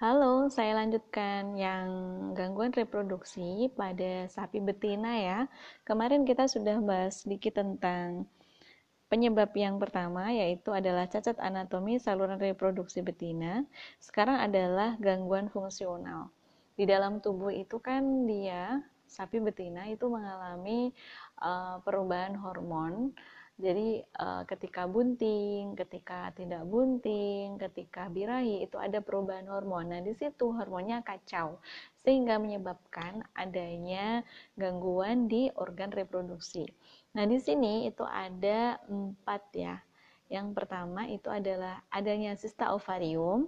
Halo, saya lanjutkan yang gangguan reproduksi pada sapi betina ya. Kemarin kita sudah bahas sedikit tentang penyebab yang pertama yaitu adalah cacat anatomi saluran reproduksi betina. Sekarang adalah gangguan fungsional. Di dalam tubuh itu kan dia sapi betina itu mengalami uh, perubahan hormon jadi uh, ketika bunting, ketika tidak bunting, ketika birahi itu ada perubahan hormon. Nah, di situ hormonnya kacau sehingga menyebabkan adanya gangguan di organ reproduksi. Nah, di sini itu ada empat ya. Yang pertama itu adalah adanya sista ovarium,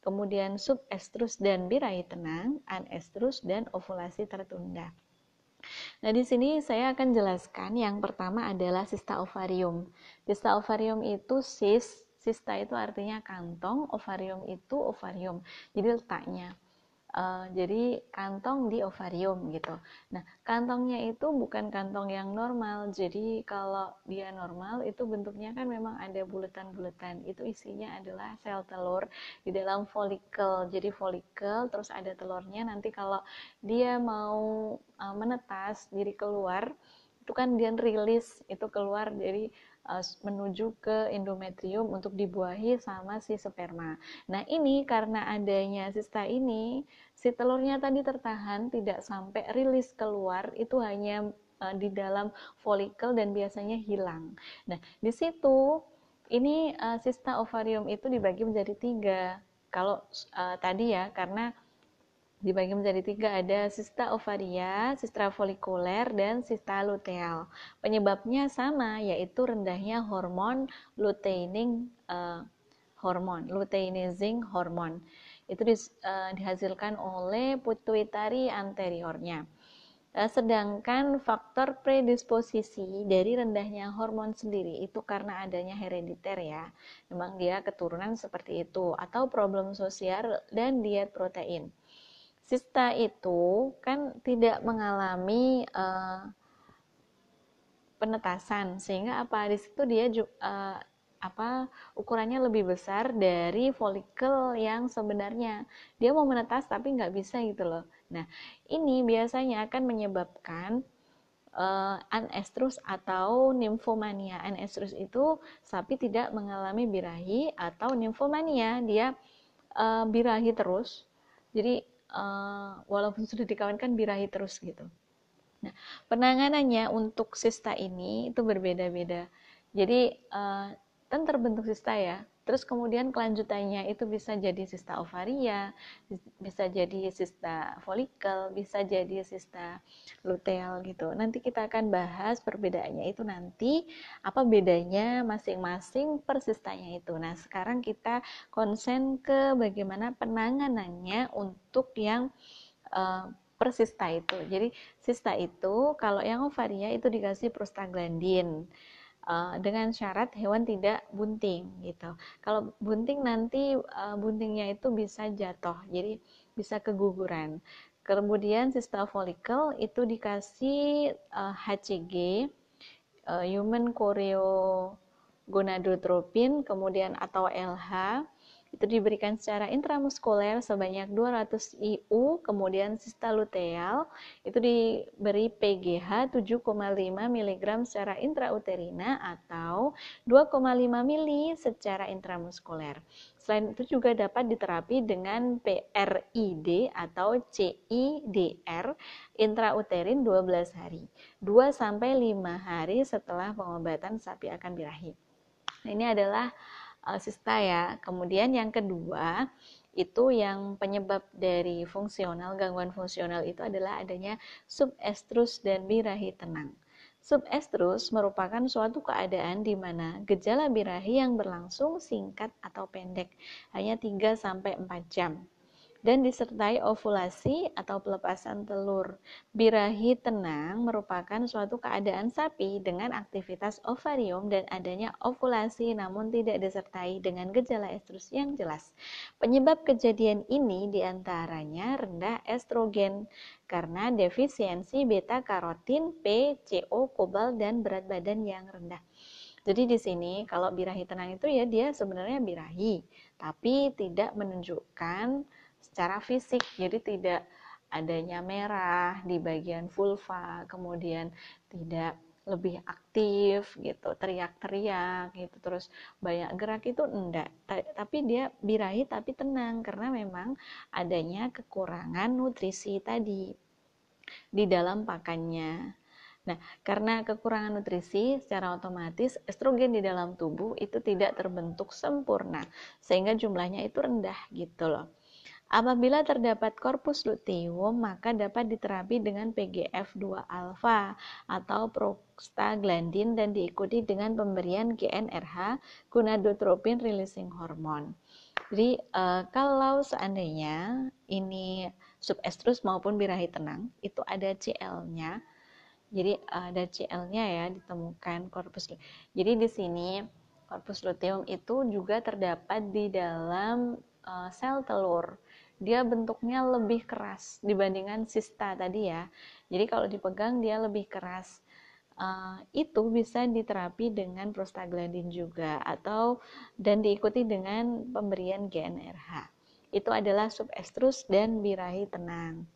kemudian subestrus dan birahi tenang, anestrus dan ovulasi tertunda. Nah, di sini saya akan jelaskan yang pertama adalah sista ovarium. Sista ovarium itu sis, sista itu artinya kantong, ovarium itu ovarium. Jadi letaknya Uh, jadi kantong di ovarium gitu. Nah, kantongnya itu bukan kantong yang normal. Jadi kalau dia normal itu bentuknya kan memang ada bulatan-bulatan. Itu isinya adalah sel telur di dalam folikel. Jadi folikel terus ada telurnya. Nanti kalau dia mau uh, menetas diri keluar, itu kan dia rilis itu keluar dari uh, menuju ke endometrium untuk dibuahi sama si sperma. Nah, ini karena adanya sista ini, si telurnya tadi tertahan tidak sampai rilis keluar, itu hanya uh, di dalam folikel dan biasanya hilang. Nah, di situ ini uh, sista ovarium itu dibagi menjadi tiga. Kalau uh, tadi ya, karena dibagi menjadi tiga ada sista ovaria, sista folikuler, dan sista luteal. Penyebabnya sama yaitu rendahnya hormon luteining uh, hormon, luteinizing hormon. Itu di, uh, dihasilkan oleh pituitari anteriornya. Uh, sedangkan faktor predisposisi dari rendahnya hormon sendiri itu karena adanya herediter ya. Memang dia keturunan seperti itu atau problem sosial dan diet protein sista itu kan tidak mengalami uh, penetasan. Sehingga apa di situ dia uh, apa ukurannya lebih besar dari folikel yang sebenarnya. Dia mau menetas tapi nggak bisa gitu loh. Nah ini biasanya akan menyebabkan uh, anestrus atau nymphomania. Anestrus itu sapi tidak mengalami birahi atau nymphomania. Dia uh, birahi terus. Jadi uh, walaupun sudah dikawinkan birahi terus gitu. Nah, penanganannya untuk sista ini itu berbeda-beda. Jadi uh, kan terbentuk sista ya, Terus kemudian kelanjutannya itu bisa jadi sista ovaria, bisa jadi sista folikel, bisa jadi sista luteal gitu. Nanti kita akan bahas perbedaannya itu nanti apa bedanya masing-masing persistanya itu. Nah, sekarang kita konsen ke bagaimana penanganannya untuk yang uh, persista itu. Jadi sista itu kalau yang ovaria itu dikasih prostaglandin. Uh, dengan syarat hewan tidak bunting gitu. Kalau bunting nanti uh, buntingnya itu bisa jatuh, jadi bisa keguguran. Kemudian sistem folikel itu dikasih uh, HCG, uh, human choreo gonadotropin, kemudian atau LH itu diberikan secara intramuskuler sebanyak 200 IU, kemudian sista luteal itu diberi PGH 7,5 mg secara intrauterina atau 2,5 mili secara intramuskuler. Selain itu juga dapat diterapi dengan PRID atau CIDR intrauterin 12 hari. 2 sampai 5 hari setelah pengobatan sapi akan birahi. Nah, ini adalah uh, sista ya. Kemudian yang kedua itu yang penyebab dari fungsional gangguan fungsional itu adalah adanya subestrus dan birahi tenang. Subestrus merupakan suatu keadaan di mana gejala birahi yang berlangsung singkat atau pendek, hanya 3 sampai 4 jam dan disertai ovulasi atau pelepasan telur. Birahi tenang merupakan suatu keadaan sapi dengan aktivitas ovarium dan adanya ovulasi namun tidak disertai dengan gejala estrus yang jelas. Penyebab kejadian ini di antaranya rendah estrogen karena defisiensi beta karotin, P, CO, kobal, dan berat badan yang rendah. Jadi di sini kalau birahi tenang itu ya dia sebenarnya birahi, tapi tidak menunjukkan secara fisik. Jadi tidak adanya merah di bagian vulva, kemudian tidak lebih aktif gitu, teriak-teriak gitu, terus banyak gerak itu enggak. Tapi dia birahi tapi tenang karena memang adanya kekurangan nutrisi tadi di dalam pakannya. Nah, karena kekurangan nutrisi, secara otomatis estrogen di dalam tubuh itu tidak terbentuk sempurna, sehingga jumlahnya itu rendah gitu loh. Apabila terdapat korpus luteum, maka dapat diterapi dengan PGF2 alfa atau prostaglandin dan diikuti dengan pemberian GnRH, gonadotropin releasing hormone. Jadi uh, kalau seandainya ini subestrus maupun birahi tenang, itu ada CL-nya. Jadi ada CL-nya ya ditemukan korpus. Jadi di sini korpus luteum itu juga terdapat di dalam uh, sel telur dia bentuknya lebih keras dibandingkan sista tadi ya. Jadi kalau dipegang dia lebih keras. Uh, itu bisa diterapi dengan prostaglandin juga atau dan diikuti dengan pemberian GnRH. Itu adalah subestrus dan birahi tenang.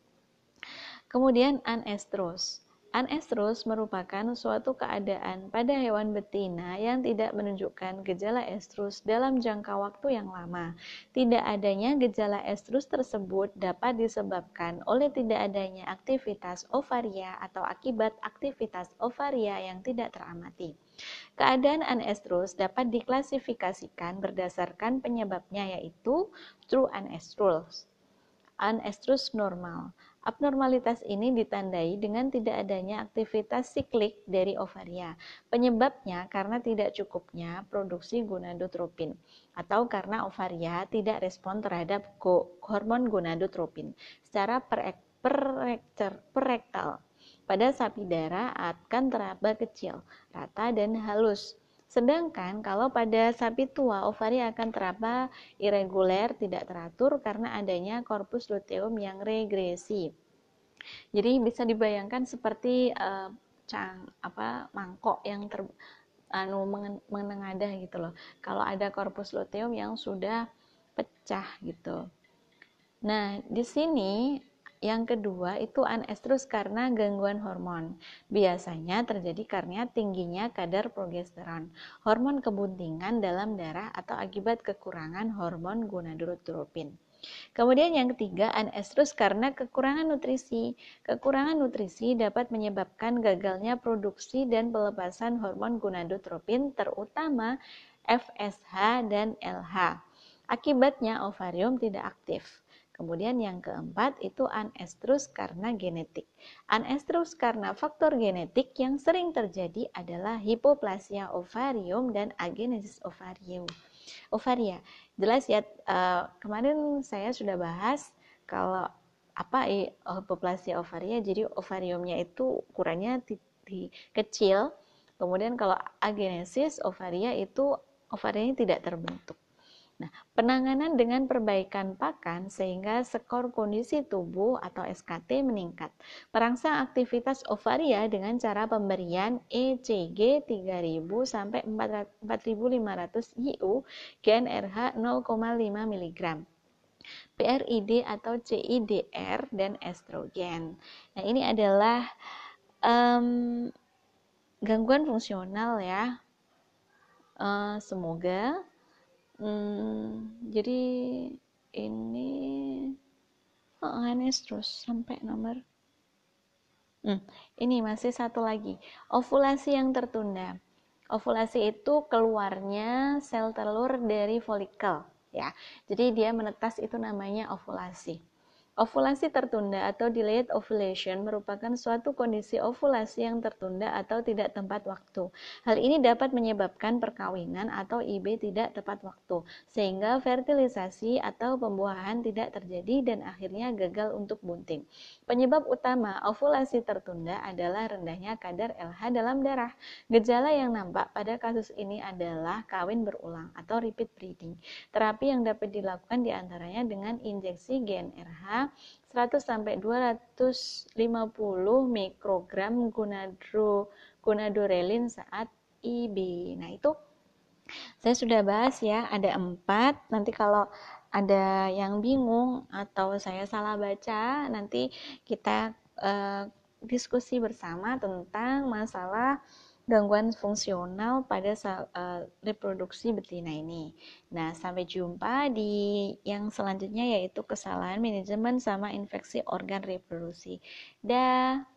Kemudian anestrus. Anestrus merupakan suatu keadaan pada hewan betina yang tidak menunjukkan gejala estrus dalam jangka waktu yang lama. Tidak adanya gejala estrus tersebut dapat disebabkan oleh tidak adanya aktivitas ovaria atau akibat aktivitas ovaria yang tidak teramati. Keadaan anestrus dapat diklasifikasikan berdasarkan penyebabnya yaitu true anestrus, anestrus normal, Abnormalitas ini ditandai dengan tidak adanya aktivitas siklik dari ovaria. Penyebabnya karena tidak cukupnya produksi gonadotropin atau karena ovaria tidak respon terhadap hormon gonadotropin secara perektal. Pada sapi darah akan teraba kecil, rata dan halus. Sedangkan kalau pada sapi tua, ovari akan teraba irreguler, tidak teratur karena adanya korpus luteum yang regresi. Jadi bisa dibayangkan seperti uh, cang apa mangkok yang ter anu menengadah gitu loh. Kalau ada korpus luteum yang sudah pecah gitu. Nah, di sini yang kedua itu anestrus karena gangguan hormon. Biasanya terjadi karena tingginya kadar progesteron, hormon kebuntingan dalam darah atau akibat kekurangan hormon gonadotropin. Kemudian yang ketiga, anestrus karena kekurangan nutrisi. Kekurangan nutrisi dapat menyebabkan gagalnya produksi dan pelepasan hormon gonadotropin terutama FSH dan LH. Akibatnya ovarium tidak aktif. Kemudian yang keempat itu anestrus karena genetik. Anestrus karena faktor genetik yang sering terjadi adalah hipoplasia ovarium dan agenesis ovarium. Ovaria. Jelas ya uh, kemarin saya sudah bahas kalau apa hipoplasia ovaria. Jadi ovariumnya itu ukurannya kecil. Kemudian kalau agenesis ovaria itu ovarianya tidak terbentuk. Nah, penanganan dengan perbaikan pakan sehingga skor kondisi tubuh atau SKT meningkat. Perangsang aktivitas ovaria dengan cara pemberian ECG 3000 sampai 4500 IU GnRH 0,5 mg. PRID atau CIDR dan estrogen. Nah, ini adalah um, gangguan fungsional ya. Uh, semoga hmm, jadi ini oh, terus sampai nomor. Hmm, ini masih satu lagi. Ovulasi yang tertunda. Ovulasi itu keluarnya sel telur dari folikel ya. Jadi dia menetas itu namanya ovulasi Ovulasi tertunda atau delayed ovulation merupakan suatu kondisi ovulasi yang tertunda atau tidak tepat waktu. Hal ini dapat menyebabkan perkawinan atau IB tidak tepat waktu, sehingga fertilisasi atau pembuahan tidak terjadi dan akhirnya gagal untuk bunting. Penyebab utama ovulasi tertunda adalah rendahnya kadar LH dalam darah. Gejala yang nampak pada kasus ini adalah kawin berulang atau repeat breeding. Terapi yang dapat dilakukan di antaranya dengan injeksi GnRH 100 sampai 250 mikrogram gonadro gonadorelin saat IB. Nah, itu saya sudah bahas ya, ada empat. Nanti kalau ada yang bingung atau saya salah baca, nanti kita uh, diskusi bersama tentang masalah gangguan fungsional pada uh, reproduksi betina ini. Nah, sampai jumpa di yang selanjutnya yaitu kesalahan manajemen sama infeksi organ reproduksi. Dah.